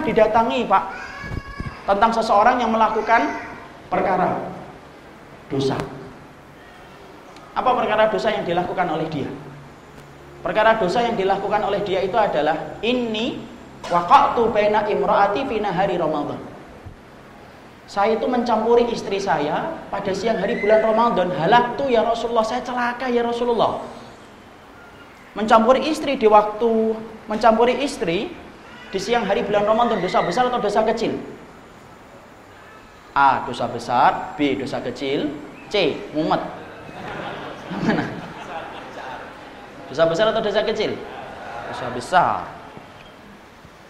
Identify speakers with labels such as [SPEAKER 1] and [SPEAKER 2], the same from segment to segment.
[SPEAKER 1] didatangi Pak tentang seseorang yang melakukan perkara dosa. Apa perkara dosa yang dilakukan oleh dia? Perkara dosa yang dilakukan oleh dia itu adalah ini waqa'tu baina imraati fi nahari Ramadan. Saya itu mencampuri istri saya pada siang hari bulan Ramadan. Halak tuh ya Rasulullah, saya celaka ya Rasulullah. Mencampuri istri di waktu mencampuri istri di siang hari bulan Ramadan dosa besar atau dosa kecil? A. Dosa besar B. Dosa kecil C. Mumet Mana? Dosa besar atau dosa kecil? Dosa besar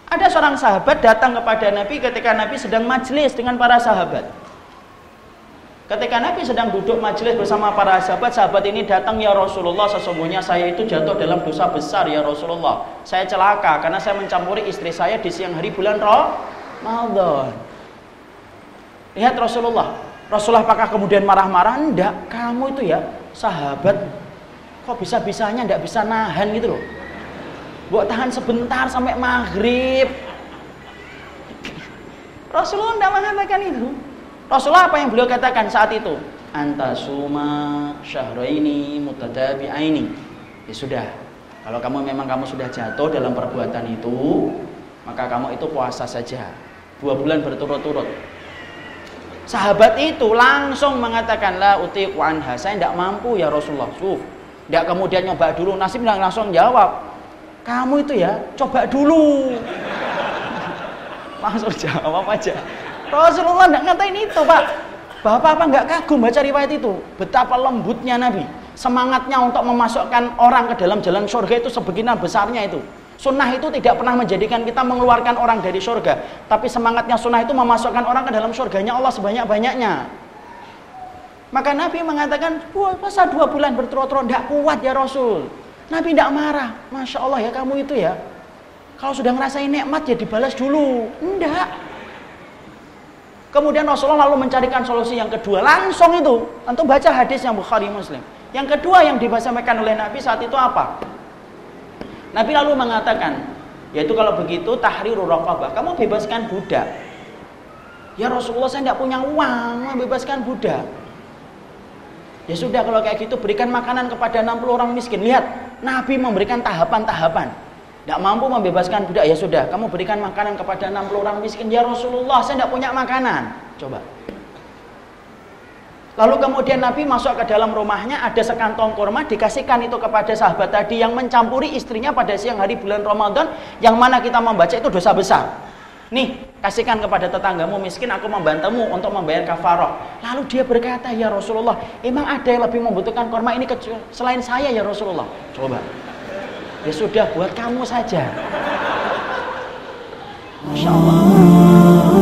[SPEAKER 1] Ada seorang sahabat datang kepada Nabi ketika Nabi sedang majelis dengan para sahabat Ketika Nabi sedang duduk majelis bersama para sahabat, sahabat ini datang ya Rasulullah, sesungguhnya saya itu jatuh dalam dosa besar ya Rasulullah. Saya celaka karena saya mencampuri istri saya di siang hari bulan Ramadan. Lihat Rasulullah. Rasulullah apakah kemudian marah-marah? Enggak. Kamu itu ya sahabat. Kok bisa-bisanya enggak bisa nahan gitu loh. Buat tahan sebentar sampai maghrib. Rasulullah enggak mengatakan itu. Rasulullah apa yang beliau katakan saat itu? Anta suma syahraini mutadabi'aini. Ya sudah. Kalau kamu memang kamu sudah jatuh dalam perbuatan itu, maka kamu itu puasa saja. Dua bulan berturut-turut Sahabat itu langsung mengatakan la utiq anha. Saya tidak mampu ya Rasulullah. Suf. Tidak kemudian nyoba dulu. Nasib langsung jawab. Kamu itu ya coba dulu. langsung jawab aja. Rasulullah tidak ngatain itu pak. Bapak apa nggak kagum baca riwayat itu? Betapa lembutnya Nabi. Semangatnya untuk memasukkan orang ke dalam jalan surga itu sebegini besarnya itu. Sunnah itu tidak pernah menjadikan kita mengeluarkan orang dari surga. Tapi semangatnya sunnah itu memasukkan orang ke dalam surganya Allah sebanyak-banyaknya. Maka Nabi mengatakan, masa dua bulan berturut-turut tidak kuat ya Rasul. Nabi tidak marah. Masya Allah ya kamu itu ya. Kalau sudah ngerasain nikmat ya dibalas dulu. Enggak. Kemudian Rasulullah lalu mencarikan solusi yang kedua. Langsung itu. Untuk baca hadis yang Bukhari Muslim. Yang kedua yang disampaikan oleh Nabi saat itu apa? Nabi lalu mengatakan, yaitu kalau begitu tahriru raqabah, kamu bebaskan budak. Ya Rasulullah saya tidak punya uang membebaskan budak. Ya sudah kalau kayak gitu berikan makanan kepada 60 orang miskin. Lihat, Nabi memberikan tahapan-tahapan. Tidak mampu membebaskan budak, ya sudah, kamu berikan makanan kepada 60 orang miskin. Ya Rasulullah, saya tidak punya makanan. Coba. Lalu kemudian Nabi masuk ke dalam rumahnya, ada sekantong kurma, dikasihkan itu kepada sahabat tadi yang mencampuri istrinya pada siang hari bulan Ramadan, yang mana kita membaca itu dosa besar. Nih, kasihkan kepada tetanggamu miskin, aku membantumu untuk membayar kafarah. Lalu dia berkata, ya Rasulullah, emang ada yang lebih membutuhkan kurma ini selain saya ya Rasulullah? Coba. Ya sudah, buat kamu saja. Masya Allah.